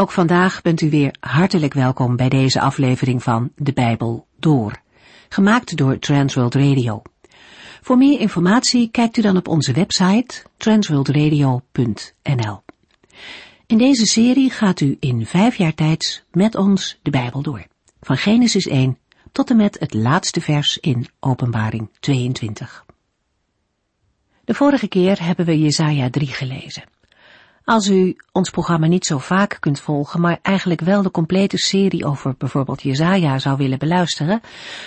Ook vandaag bent u weer hartelijk welkom bij deze aflevering van De Bijbel Door, gemaakt door Transworld Radio. Voor meer informatie kijkt u dan op onze website transworldradio.nl. In deze serie gaat u in vijf jaar tijd met ons de Bijbel door, van Genesis 1 tot en met het laatste vers in Openbaring 22. De vorige keer hebben we Jesaja 3 gelezen. Als u ons programma niet zo vaak kunt volgen, maar eigenlijk wel de complete serie over bijvoorbeeld Jezaja zou willen beluisteren,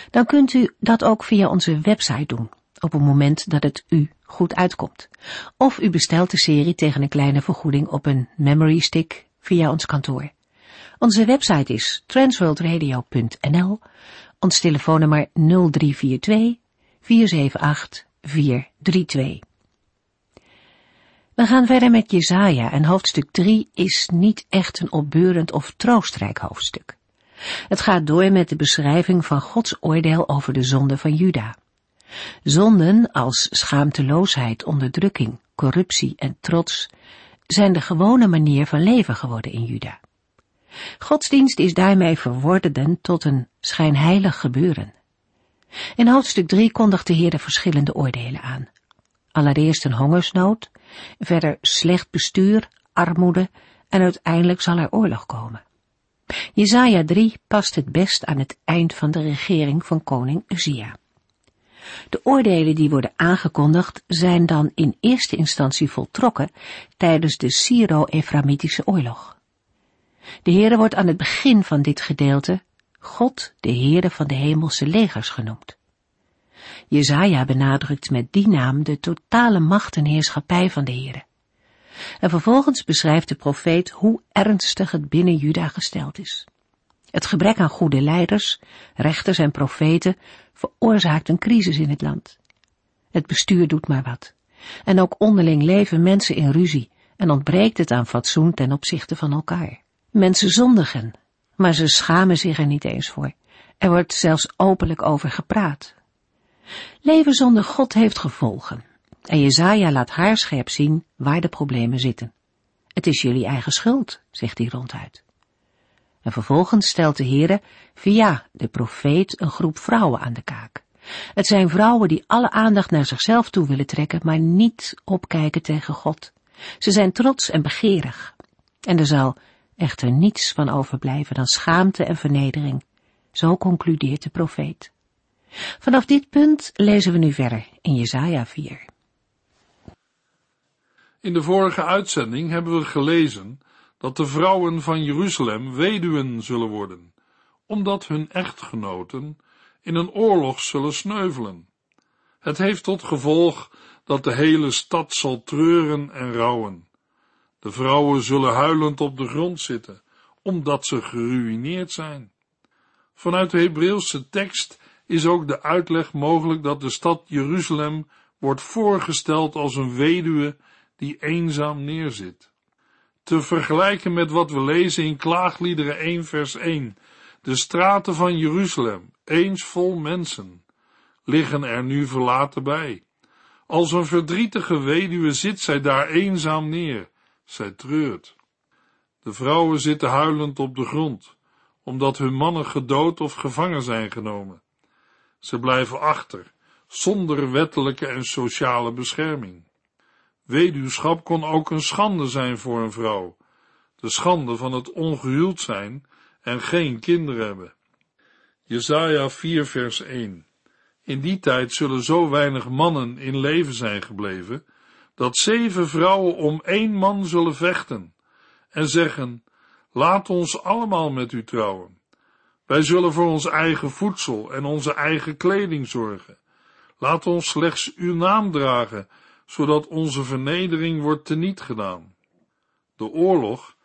dan kunt u dat ook via onze website doen, op het moment dat het u goed uitkomt. Of u bestelt de serie tegen een kleine vergoeding op een memory stick via ons kantoor. Onze website is transworldradio.nl, ons telefoonnummer 0342 478 432. We gaan verder met Jezaja en hoofdstuk 3 is niet echt een opbeurend of troostrijk hoofdstuk. Het gaat door met de beschrijving van Gods oordeel over de zonde van Juda. Zonden als schaamteloosheid, onderdrukking, corruptie en trots zijn de gewone manier van leven geworden in Juda. Godsdienst is daarmee verworden tot een schijnheilig gebeuren. In hoofdstuk 3 kondigt de Heer de verschillende oordelen aan. Allereerst een hongersnood, verder slecht bestuur, armoede en uiteindelijk zal er oorlog komen. Jezaja 3 past het best aan het eind van de regering van koning Uzia. De oordelen die worden aangekondigd zijn dan in eerste instantie voltrokken tijdens de Syro-Eframitische oorlog. De Heere wordt aan het begin van dit gedeelte God, de Heere van de hemelse legers genoemd. Jezaja benadrukt met die naam de totale macht en heerschappij van de Heere. En vervolgens beschrijft de profeet hoe ernstig het binnen Juda gesteld is. Het gebrek aan goede leiders, rechters en profeten veroorzaakt een crisis in het land. Het bestuur doet maar wat. En ook onderling leven mensen in ruzie en ontbreekt het aan fatsoen ten opzichte van elkaar. Mensen zondigen, maar ze schamen zich er niet eens voor. Er wordt zelfs openlijk over gepraat. Leven zonder God heeft gevolgen. En Jezaja laat haar scherp zien waar de problemen zitten. Het is jullie eigen schuld, zegt hij ronduit. En vervolgens stelt de Heere via de profeet een groep vrouwen aan de kaak. Het zijn vrouwen die alle aandacht naar zichzelf toe willen trekken, maar niet opkijken tegen God. Ze zijn trots en begeerig. En er zal echter niets van overblijven dan schaamte en vernedering. Zo concludeert de profeet. Vanaf dit punt lezen we nu verder in Jesaja 4. In de vorige uitzending hebben we gelezen dat de vrouwen van Jeruzalem weduwen zullen worden, omdat hun echtgenoten in een oorlog zullen sneuvelen. Het heeft tot gevolg dat de hele stad zal treuren en rouwen. De vrouwen zullen huilend op de grond zitten, omdat ze geruïneerd zijn. Vanuit de Hebreeuwse tekst is ook de uitleg mogelijk dat de stad Jeruzalem wordt voorgesteld als een weduwe die eenzaam neerzit. Te vergelijken met wat we lezen in Klaagliederen 1 vers 1. De straten van Jeruzalem, eens vol mensen, liggen er nu verlaten bij. Als een verdrietige weduwe zit zij daar eenzaam neer, zij treurt. De vrouwen zitten huilend op de grond, omdat hun mannen gedood of gevangen zijn genomen. Ze blijven achter, zonder wettelijke en sociale bescherming. Weduwschap kon ook een schande zijn voor een vrouw, de schande van het ongehuwd zijn en geen kinderen hebben. Jesaja 4 vers 1 In die tijd zullen zo weinig mannen in leven zijn gebleven, dat zeven vrouwen om één man zullen vechten en zeggen, laat ons allemaal met u trouwen. Wij zullen voor ons eigen voedsel en onze eigen kleding zorgen. Laat ons slechts uw naam dragen, zodat onze vernedering wordt teniet gedaan. De oorlog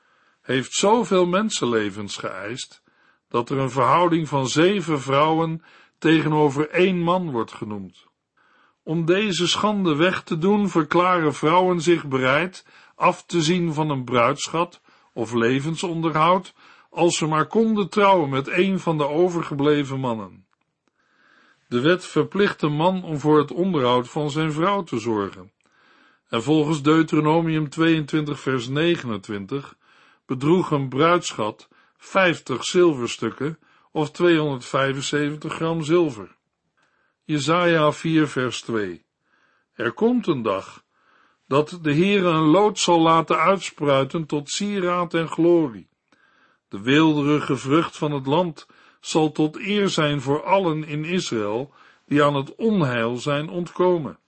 heeft zoveel mensenlevens geëist, dat er een verhouding van zeven vrouwen tegenover één man wordt genoemd. Om deze schande weg te doen, verklaren vrouwen zich bereid af te zien van een bruidschat of levensonderhoud als ze maar konden trouwen met een van de overgebleven mannen. De wet verplicht een man om voor het onderhoud van zijn vrouw te zorgen. En volgens Deuteronomium 22 vers 29 bedroeg een bruidschat 50 zilverstukken of 275 gram zilver. Jezaja 4 vers 2 Er komt een dag dat de Heere een lood zal laten uitspruiten tot sieraad en glorie. De weelderige vrucht van het land zal tot eer zijn voor allen in Israël die aan het onheil zijn ontkomen.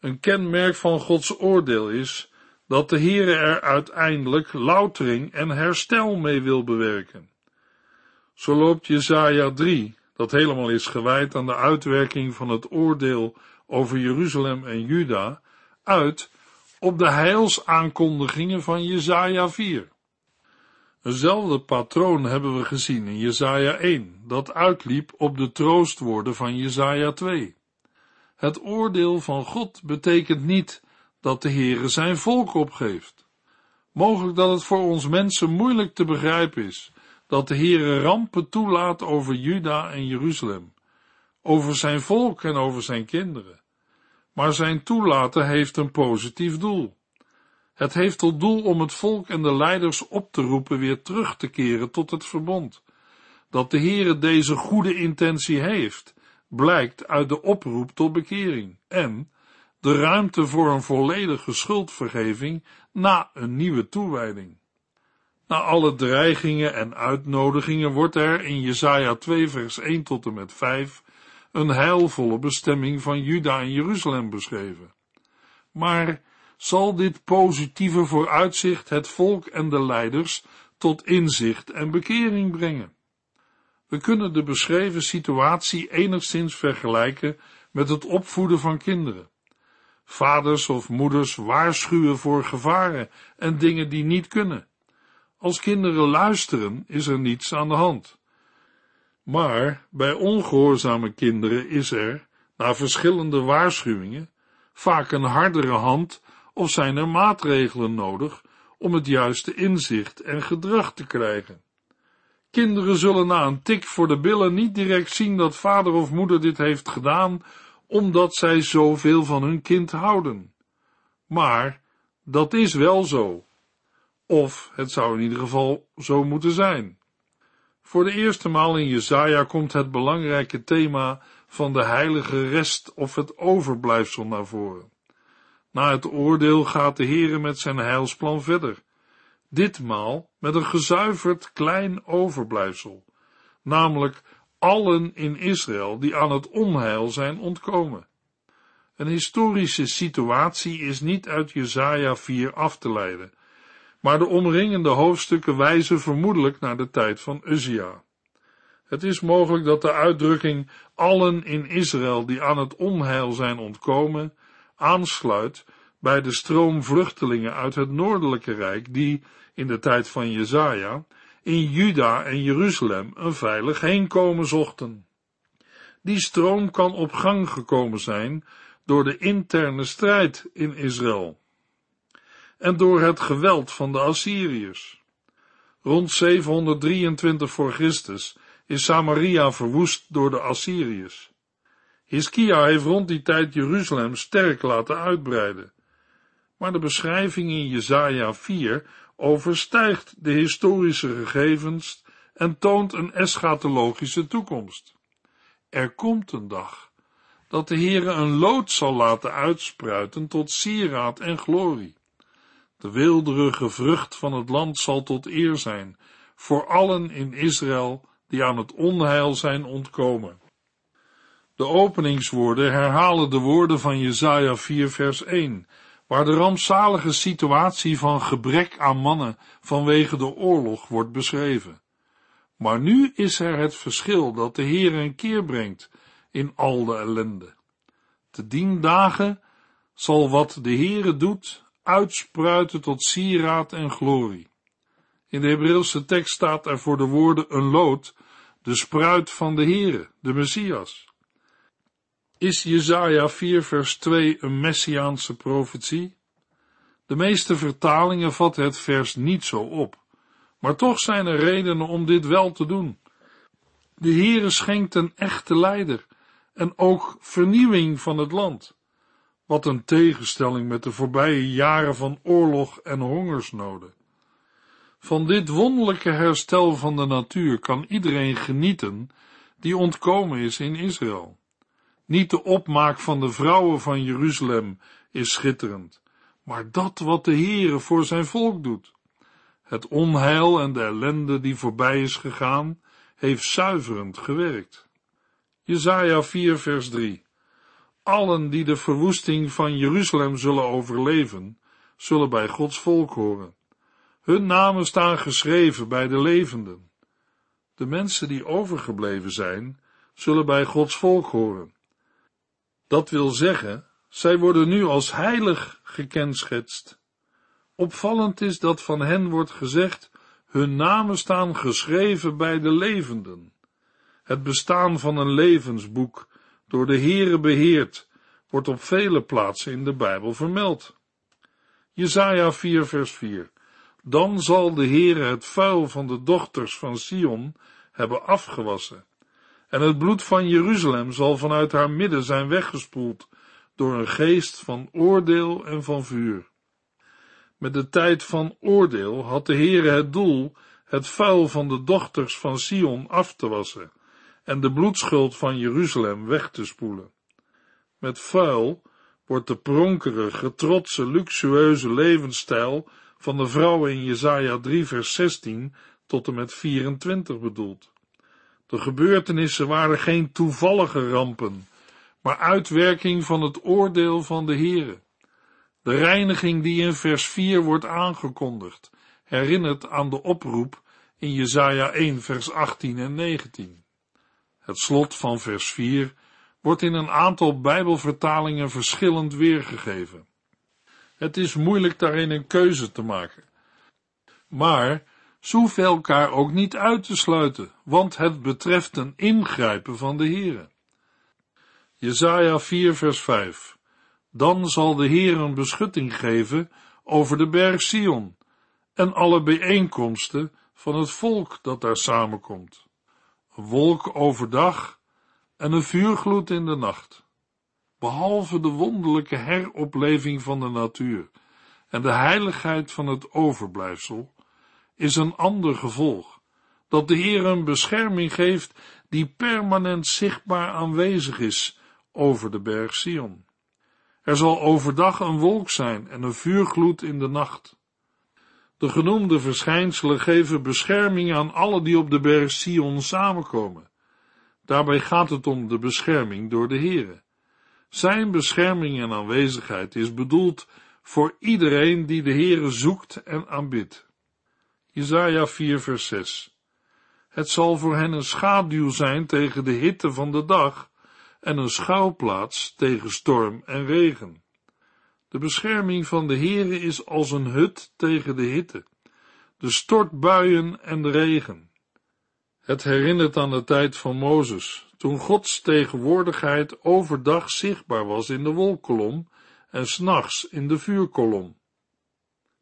Een kenmerk van Gods oordeel is dat de Heere er uiteindelijk loutering en herstel mee wil bewerken. Zo loopt Jezaja 3, dat helemaal is gewijd aan de uitwerking van het oordeel over Jeruzalem en Juda, uit op de heilsaankondigingen van Jezaja 4. Eenzelfde patroon hebben we gezien in Jezaja 1, dat uitliep op de troostwoorden van Jezaja 2. Het oordeel van God betekent niet dat de Heere zijn volk opgeeft. Mogelijk dat het voor ons mensen moeilijk te begrijpen is dat de Heere rampen toelaat over Juda en Jeruzalem, over zijn volk en over zijn kinderen. Maar zijn toelaten heeft een positief doel. Het heeft tot doel om het volk en de leiders op te roepen weer terug te keren tot het verbond. Dat de Heere deze goede intentie heeft, blijkt uit de oproep tot bekering en de ruimte voor een volledige schuldvergeving na een nieuwe toewijding. Na alle dreigingen en uitnodigingen wordt er in Jesaja 2 vers 1 tot en met 5 een heilvolle bestemming van Juda en Jeruzalem beschreven. Maar zal dit positieve vooruitzicht het volk en de leiders tot inzicht en bekering brengen? We kunnen de beschreven situatie enigszins vergelijken met het opvoeden van kinderen. Vaders of moeders waarschuwen voor gevaren en dingen die niet kunnen. Als kinderen luisteren, is er niets aan de hand. Maar bij ongehoorzame kinderen is er, na verschillende waarschuwingen, vaak een hardere hand of zijn er maatregelen nodig om het juiste inzicht en gedrag te krijgen. Kinderen zullen na een tik voor de billen niet direct zien dat vader of moeder dit heeft gedaan, omdat zij zoveel van hun kind houden. Maar dat is wel zo. Of het zou in ieder geval zo moeten zijn. Voor de eerste maal in Jesaja komt het belangrijke thema van de heilige rest of het overblijfsel naar voren. Na het oordeel gaat de Heere met zijn heilsplan verder. Ditmaal met een gezuiverd klein overblijfsel, namelijk allen in Israël die aan het onheil zijn ontkomen. Een historische situatie is niet uit Jesaja 4 af te leiden, maar de omringende hoofdstukken wijzen vermoedelijk naar de tijd van Uzia. Het is mogelijk dat de uitdrukking allen in Israël die aan het onheil zijn ontkomen aansluit bij de stroom vluchtelingen uit het noordelijke rijk die in de tijd van Jezaja in Juda en Jeruzalem een veilig heenkomen zochten. Die stroom kan op gang gekomen zijn door de interne strijd in Israël en door het geweld van de Assyriërs. Rond 723 voor Christus is Samaria verwoest door de Assyriërs. Hiskia heeft rond die tijd Jeruzalem sterk laten uitbreiden. Maar de beschrijving in Jesaja 4 overstijgt de historische gegevens en toont een eschatologische toekomst. Er komt een dag dat de Heere een lood zal laten uitspruiten tot sieraad en glorie. De weelderige vrucht van het land zal tot eer zijn voor allen in Israël die aan het onheil zijn ontkomen. De openingswoorden herhalen de woorden van Jesaja 4 vers 1 waar de rampzalige situatie van gebrek aan mannen vanwege de oorlog wordt beschreven. Maar nu is er het verschil dat de Heer een keer brengt in al de ellende. Te dien dagen zal wat de Heere doet uitspruiten tot sieraad en glorie. In de Hebreeuwse tekst staat er voor de woorden een lood, de spruit van de Heere, de Messias. Is Jesaja 4 vers 2 een messiaanse profetie? De meeste vertalingen vatten het vers niet zo op, maar toch zijn er redenen om dit wel te doen. De Heere schenkt een echte leider en ook vernieuwing van het land. Wat een tegenstelling met de voorbije jaren van oorlog en hongersnoden. Van dit wonderlijke herstel van de natuur kan iedereen genieten die ontkomen is in Israël. Niet de opmaak van de vrouwen van Jeruzalem is schitterend, maar dat wat de Heere voor zijn volk doet. Het onheil en de ellende die voorbij is gegaan, heeft zuiverend gewerkt. Jezaja 4 vers 3 Allen die de verwoesting van Jeruzalem zullen overleven, zullen bij Gods volk horen. Hun namen staan geschreven bij de levenden. De mensen die overgebleven zijn, zullen bij Gods volk horen. Dat wil zeggen, zij worden nu als heilig gekenschetst. Opvallend is dat van hen wordt gezegd, hun namen staan geschreven bij de levenden. Het bestaan van een levensboek, door de Heere beheerd, wordt op vele plaatsen in de Bijbel vermeld. Jesaja 4 vers 4 Dan zal de Heere het vuil van de dochters van Sion hebben afgewassen, en het bloed van Jeruzalem zal vanuit haar midden zijn weggespoeld door een geest van oordeel en van vuur. Met de tijd van oordeel had de Heere het doel het vuil van de dochters van Sion af te wassen en de bloedschuld van Jeruzalem weg te spoelen. Met vuil wordt de pronkerige, trotse, luxueuze levensstijl van de vrouwen in Jesaja 3 vers 16 tot en met 24 bedoeld. De gebeurtenissen waren geen toevallige rampen, maar uitwerking van het oordeel van de Heere. De reiniging die in vers 4 wordt aangekondigd, herinnert aan de oproep in Jesaja 1 vers 18 en 19. Het slot van vers 4 wordt in een aantal Bijbelvertalingen verschillend weergegeven. Het is moeilijk daarin een keuze te maken. Maar hoeven elkaar ook niet uit te sluiten, want het betreft een ingrijpen van de Heere. Jesaja 4 vers 5 Dan zal de Heer een beschutting geven over de berg Sion en alle bijeenkomsten van het volk dat daar samenkomt. Een wolk overdag en een vuurgloed in de nacht. Behalve de wonderlijke heropleving van de natuur en de heiligheid van het overblijfsel, is een ander gevolg, dat de Heer een bescherming geeft die permanent zichtbaar aanwezig is over de berg Sion. Er zal overdag een wolk zijn en een vuurgloed in de nacht. De genoemde verschijnselen geven bescherming aan alle die op de berg Sion samenkomen. Daarbij gaat het om de bescherming door de Heere. Zijn bescherming en aanwezigheid is bedoeld voor iedereen die de Heere zoekt en aanbidt. Jesaja 4 vers 6 Het zal voor hen een schaduw zijn tegen de hitte van de dag en een schuilplaats tegen storm en regen. De bescherming van de Heere is als een hut tegen de hitte, de stortbuien en de regen. Het herinnert aan de tijd van Mozes, toen Gods tegenwoordigheid overdag zichtbaar was in de wolkolom en s'nachts in de vuurkolom.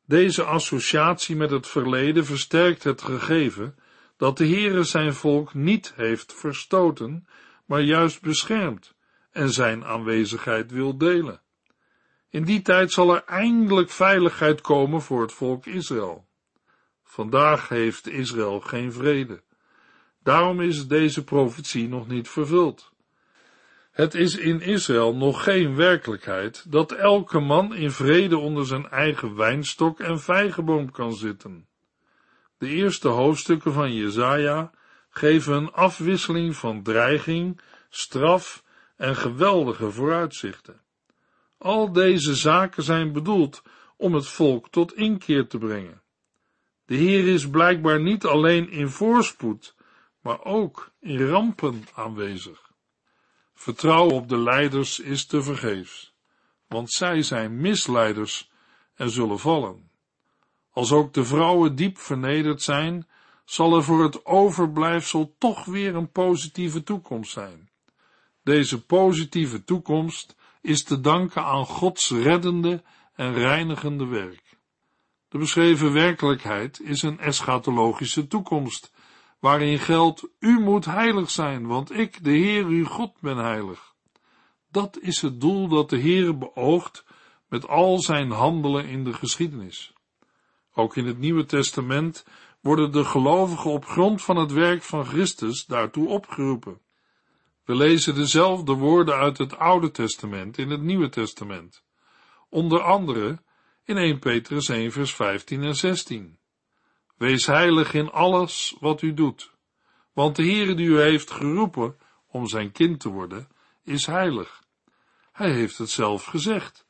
Deze associatie met het verleden versterkt het gegeven dat de Heere zijn volk niet heeft verstoten, maar juist beschermd en zijn aanwezigheid wil delen. In die tijd zal er eindelijk veiligheid komen voor het volk Israël. Vandaag heeft Israël geen vrede. Daarom is deze profetie nog niet vervuld. Het is in Israël nog geen werkelijkheid dat elke man in vrede onder zijn eigen wijnstok en vijgenboom kan zitten. De eerste hoofdstukken van Jezaja geven een afwisseling van dreiging, straf en geweldige vooruitzichten. Al deze zaken zijn bedoeld om het volk tot inkeer te brengen. De Heer is blijkbaar niet alleen in voorspoed, maar ook in rampen aanwezig. Vertrouwen op de leiders is te vergeefs, want zij zijn misleiders en zullen vallen. Als ook de vrouwen diep vernederd zijn, zal er voor het overblijfsel toch weer een positieve toekomst zijn. Deze positieve toekomst is te danken aan Gods reddende en reinigende werk. De beschreven werkelijkheid is een eschatologische toekomst, waarin geldt, u moet heilig zijn, want ik, de Heer uw God, ben heilig. Dat is het doel dat de Heer beoogt met al zijn handelen in de geschiedenis. Ook in het Nieuwe Testament worden de gelovigen op grond van het werk van Christus daartoe opgeroepen. We lezen dezelfde woorden uit het Oude Testament in het Nieuwe Testament. Onder andere in 1 Petrus 1 vers 15 en 16. Wees heilig in alles wat u doet, want de Heere die u heeft geroepen om zijn kind te worden, is heilig. Hij heeft het zelf gezegd.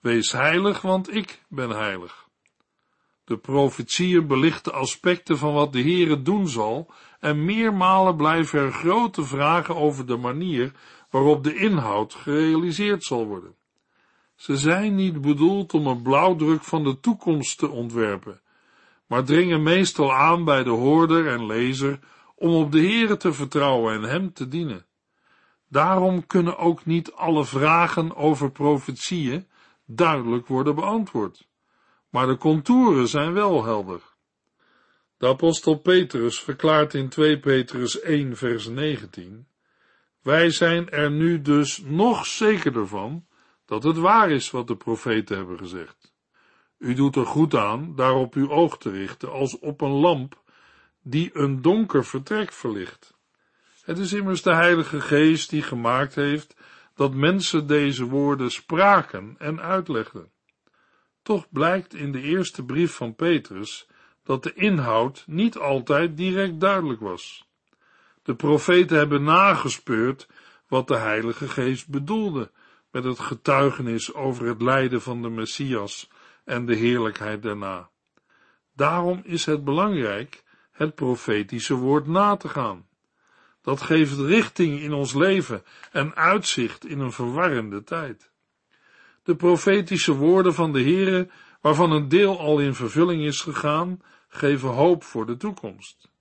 Wees heilig, want ik ben heilig. De profetieën belichten aspecten van wat de Heere doen zal, en meermalen blijven er grote vragen over de manier waarop de inhoud gerealiseerd zal worden. Ze zijn niet bedoeld om een blauwdruk van de toekomst te ontwerpen, maar dringen meestal aan bij de hoorder en lezer om op de Heere te vertrouwen en hem te dienen. Daarom kunnen ook niet alle vragen over profetieën duidelijk worden beantwoord, maar de contouren zijn wel helder. De apostel Petrus verklaart in 2 Petrus 1 vers 19, wij zijn er nu dus nog zekerder van dat het waar is wat de profeten hebben gezegd. U doet er goed aan daarop uw oog te richten als op een lamp die een donker vertrek verlicht. Het is immers de Heilige Geest die gemaakt heeft dat mensen deze woorden spraken en uitlegden. Toch blijkt in de eerste brief van Petrus dat de inhoud niet altijd direct duidelijk was. De profeten hebben nagespeurd wat de Heilige Geest bedoelde met het getuigenis over het lijden van de Messias en de heerlijkheid daarna. Daarom is het belangrijk het profetische woord na te gaan. Dat geeft richting in ons leven en uitzicht in een verwarrende tijd. De profetische woorden van de Heere, waarvan een deel al in vervulling is gegaan, geven hoop voor de toekomst.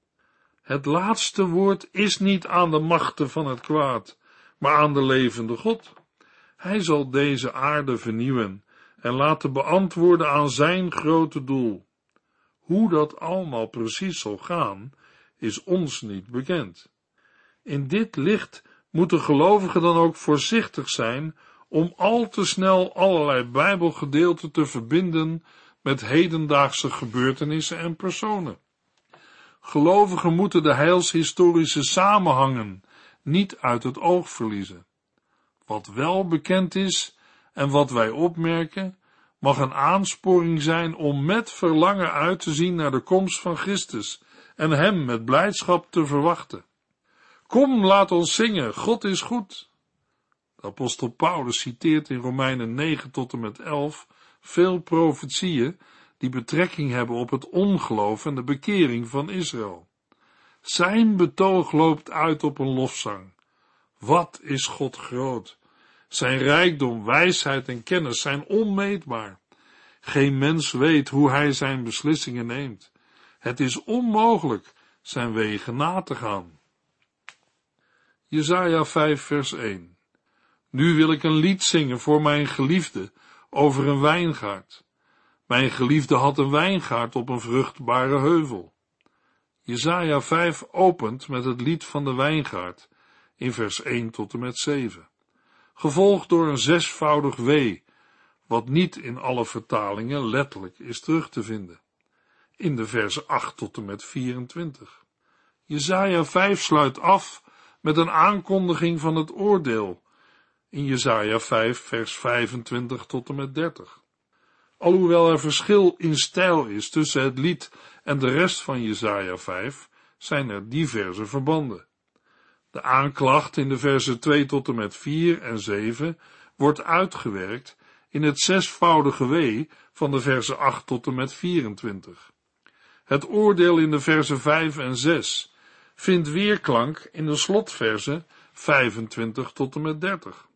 Het laatste woord is niet aan de machten van het kwaad, maar aan de levende God. Hij zal deze aarde vernieuwen en laten beantwoorden aan zijn grote doel. Hoe dat allemaal precies zal gaan, is ons niet bekend. In dit licht moeten gelovigen dan ook voorzichtig zijn om al te snel allerlei Bijbelgedeelten te verbinden met hedendaagse gebeurtenissen en personen. Gelovigen moeten de heilshistorische samenhangen niet uit het oog verliezen. Wat wel bekend is en wat wij opmerken, mag een aansporing zijn om met verlangen uit te zien naar de komst van Christus en Hem met blijdschap te verwachten. Kom, laat ons zingen, God is goed. De apostel Paulus citeert in Romeinen 9 tot en met 11 veel profetieën die betrekking hebben op het ongeloof en de bekering van Israël. Zijn betoog loopt uit op een lofzang. Wat is God groot? Zijn rijkdom, wijsheid en kennis zijn onmeetbaar. Geen mens weet hoe hij zijn beslissingen neemt. Het is onmogelijk zijn wegen na te gaan. Jesaja 5 vers 1 Nu wil ik een lied zingen voor mijn geliefde over een wijngaard. Mijn geliefde had een wijngaard op een vruchtbare heuvel. Jesaja 5 opent met het lied van de wijngaard in vers 1 tot en met 7, gevolgd door een zesvoudig wee, wat niet in alle vertalingen letterlijk is terug te vinden, in de versen 8 tot en met 24. Jesaja 5 sluit af met een aankondiging van het oordeel, in Jesaja 5 vers 25 tot en met 30. Alhoewel er verschil in stijl is tussen het lied en de rest van Jesaja 5, zijn er diverse verbanden. De aanklacht in de versen 2 tot en met 4 en 7 wordt uitgewerkt in het zesvoudige wee van de versen 8 tot en met 24. Het oordeel in de versen 5 en 6 vindt weerklank in de slotversen 25 tot en met 30.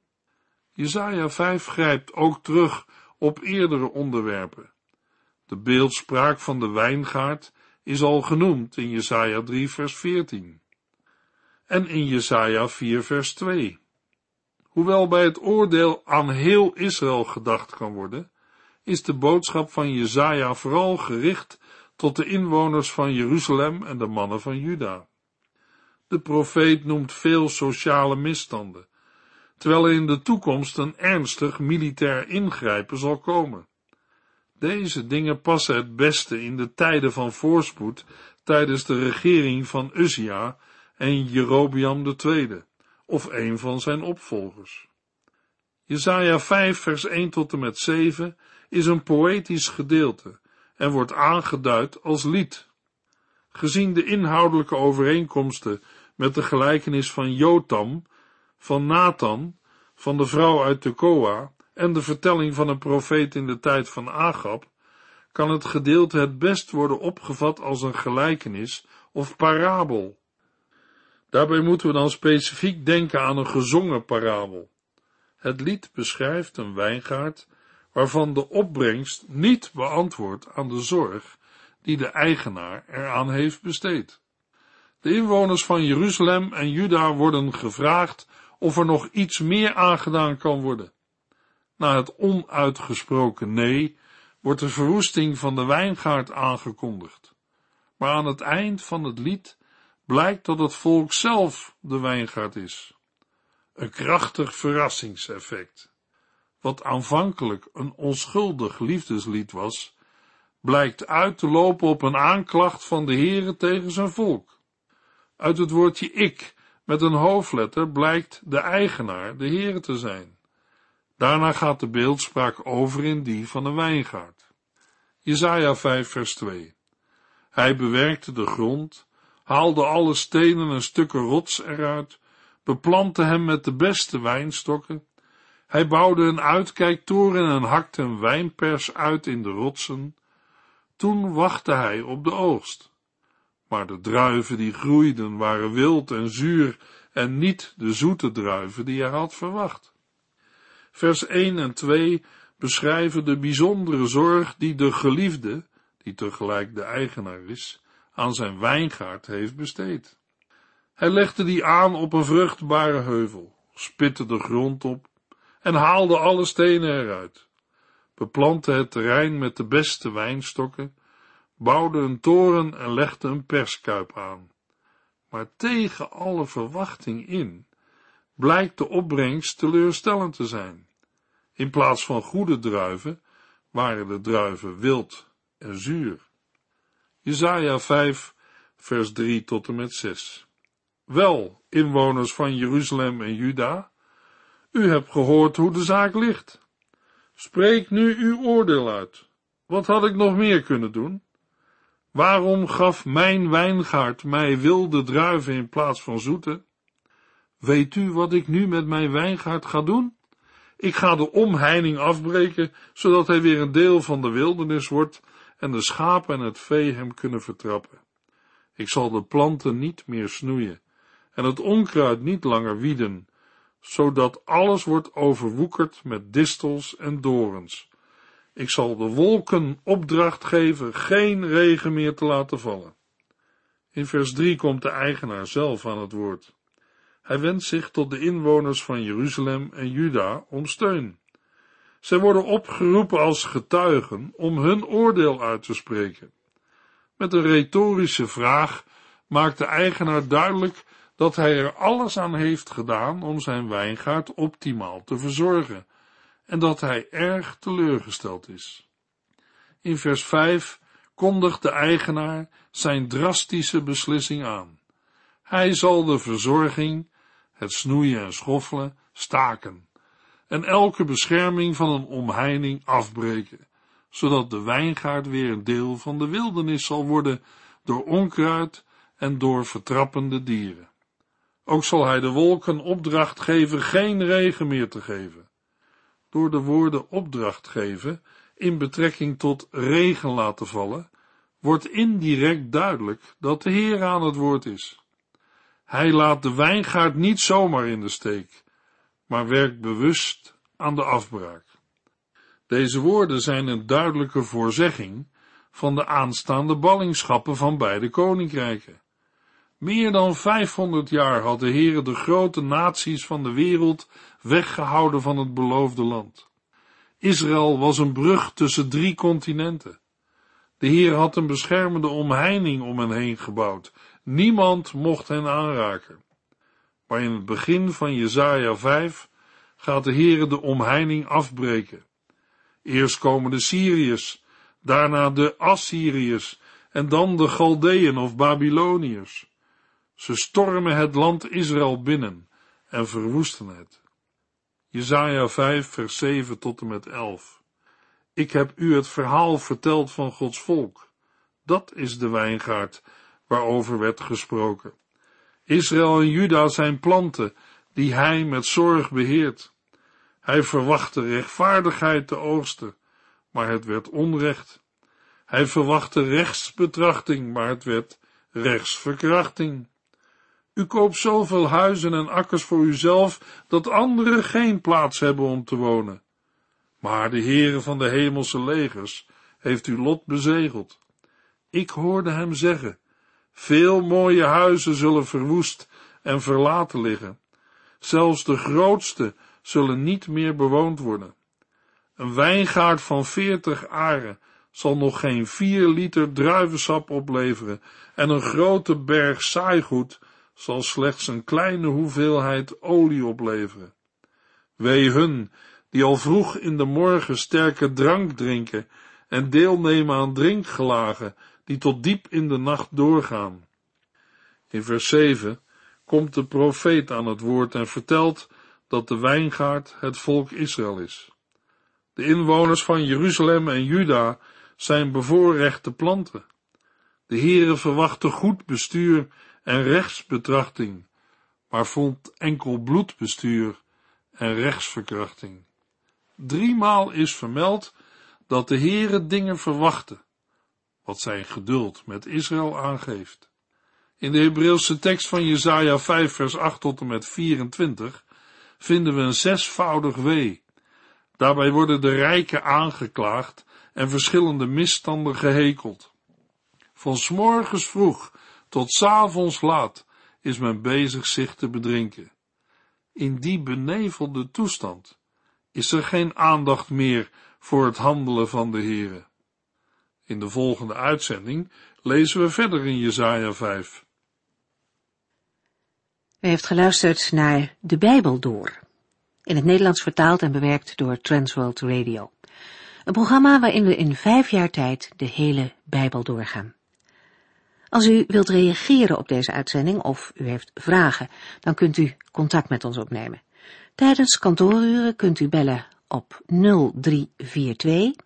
Jesaja 5 grijpt ook terug op eerdere onderwerpen. De beeldspraak van de wijngaard is al genoemd in Jesaja 3 vers 14 en in Jesaja 4 vers 2. Hoewel bij het oordeel aan heel Israël gedacht kan worden, is de boodschap van Jesaja vooral gericht tot de inwoners van Jeruzalem en de mannen van Juda. De profeet noemt veel sociale misstanden, terwijl er in de toekomst een ernstig militair ingrijpen zal komen. Deze dingen passen het beste in de tijden van voorspoed tijdens de regering van Uzia en Jerobiam II, of een van zijn opvolgers. Jesaja 5 vers 1 tot en met 7 is een poëtisch gedeelte en wordt aangeduid als lied. Gezien de inhoudelijke overeenkomsten met de gelijkenis van Jotam, van Nathan, van de vrouw uit Tekoa en de vertelling van een profeet in de tijd van Agab, kan het gedeelte het best worden opgevat als een gelijkenis of parabel. Daarbij moeten we dan specifiek denken aan een gezongen parabel. Het lied beschrijft een wijngaard waarvan de opbrengst niet beantwoordt aan de zorg die de eigenaar eraan heeft besteed. De inwoners van Jeruzalem en Juda worden gevraagd of er nog iets meer aangedaan kan worden. Na het onuitgesproken nee wordt de verwoesting van de wijngaard aangekondigd. Maar aan het eind van het lied blijkt dat het volk zelf de wijngaard is. Een krachtig verrassingseffect. Wat aanvankelijk een onschuldig liefdeslied was, blijkt uit te lopen op een aanklacht van de Heere tegen zijn volk. Uit het woordje ik met een hoofdletter blijkt de eigenaar de Heere te zijn. Daarna gaat de beeldspraak over in die van een wijngaard. Jesaja 5 vers 2 Hij bewerkte de grond, haalde alle stenen en stukken rots eruit, beplantte hem met de beste wijnstokken. Hij bouwde een uitkijktoren en hakte een wijnpers uit in de rotsen. Toen wachtte hij op de oogst. Maar de druiven die groeiden waren wild en zuur en niet de zoete druiven die hij had verwacht. Vers 1 en 2 beschrijven de bijzondere zorg die de geliefde, die tegelijk de eigenaar is, aan zijn wijngaard heeft besteed. Hij legde die aan op een vruchtbare heuvel, spitte de grond op en haalde alle stenen eruit, beplantte het terrein met de beste wijnstokken, bouwde een toren en legde een perskuip aan. Maar tegen alle verwachting in, blijkt de opbrengst teleurstellend te zijn. In plaats van goede druiven, waren de druiven wild en zuur. Jezaja 5, vers 3 tot en met 6. Wel, inwoners van Jeruzalem en Juda, u hebt gehoord hoe de zaak ligt. Spreek nu uw oordeel uit. Wat had ik nog meer kunnen doen? Waarom gaf mijn wijngaard mij wilde druiven in plaats van zoete? Weet u wat ik nu met mijn wijngaard ga doen? Ik ga de omheining afbreken, zodat hij weer een deel van de wildernis wordt en de schapen en het vee hem kunnen vertrappen. Ik zal de planten niet meer snoeien en het onkruid niet langer wieden, zodat alles wordt overwoekerd met distels en dorens. Ik zal de wolken opdracht geven geen regen meer te laten vallen. In vers 3 komt de eigenaar zelf aan het woord. Hij wendt zich tot de inwoners van Jeruzalem en Juda om steun. Zij worden opgeroepen als getuigen om hun oordeel uit te spreken. Met een retorische vraag maakt de eigenaar duidelijk dat hij er alles aan heeft gedaan om zijn wijngaard optimaal te verzorgen en dat hij erg teleurgesteld is. In vers 5 kondigt de eigenaar zijn drastische beslissing aan. Hij zal de verzorging, het snoeien en schoffelen, staken en elke bescherming van een omheining afbreken, zodat de wijngaard weer een deel van de wildernis zal worden door onkruid en door vertrappende dieren. Ook zal hij de wolken opdracht geven geen regen meer te geven. Door de woorden opdracht geven in betrekking tot regen laten vallen, wordt indirect duidelijk dat de Heer aan het woord is. Hij laat de wijngaard niet zomaar in de steek, maar werkt bewust aan de afbraak. Deze woorden zijn een duidelijke voorzegging van de aanstaande ballingschappen van beide koninkrijken. Meer dan 500 jaar had de Heere de grote naties van de wereld weggehouden van het beloofde land. Israël was een brug tussen drie continenten. De Heer had een beschermende omheining om hen heen gebouwd. Niemand mocht hen aanraken. Maar in het begin van Jesaja 5 gaat de Heere de omheining afbreken. Eerst komen de Syriërs daarna de Assyriërs en dan de Galdeën of Babyloniërs. Ze stormen het land Israël binnen en verwoesten het. Jezaja 5 vers 7 tot en met 11. Ik heb u het verhaal verteld van Gods volk. Dat is de wijngaard waarover werd gesproken. Israël en Juda zijn planten die hij met zorg beheert. Hij verwachtte rechtvaardigheid te oogsten, maar het werd onrecht. Hij verwachtte rechtsbetrachting, maar het werd rechtsverkrachting. U koopt zoveel huizen en akkers voor uzelf, dat anderen geen plaats hebben om te wonen. Maar de Heere van de hemelse legers heeft uw lot bezegeld. Ik hoorde hem zeggen, veel mooie huizen zullen verwoest en verlaten liggen. Zelfs de grootste zullen niet meer bewoond worden. Een wijngaard van veertig aren zal nog geen vier liter druivensap opleveren en een grote berg saaigoed zal slechts een kleine hoeveelheid olie opleveren. Wee hun die al vroeg in de morgen sterke drank drinken en deelnemen aan drinkgelagen die tot diep in de nacht doorgaan. In vers 7 komt de profeet aan het woord en vertelt dat de wijngaard het volk Israël is. De inwoners van Jeruzalem en Juda zijn bevoorrechte planten. De Heere verwachtte goed bestuur en rechtsbetrachting, maar vond enkel bloedbestuur en rechtsverkrachting. Driemaal is vermeld dat de Heere dingen verwachtte, wat zijn geduld met Israël aangeeft. In de Hebreeuwse tekst van Jesaja 5 vers 8 tot en met 24 vinden we een zesvoudig wee. Daarbij worden de rijken aangeklaagd en verschillende misstanden gehekeld. Van morgens vroeg tot s avonds laat is men bezig zich te bedrinken. In die benevelde toestand is er geen aandacht meer voor het handelen van de Heere. In de volgende uitzending lezen we verder in Jesaja 5. U heeft geluisterd naar De Bijbel Door, in het Nederlands vertaald en bewerkt door Transworld Radio. Een programma waarin we in vijf jaar tijd de hele Bijbel doorgaan. Als u wilt reageren op deze uitzending of u heeft vragen, dan kunt u contact met ons opnemen. Tijdens kantooruren kunt u bellen op 0342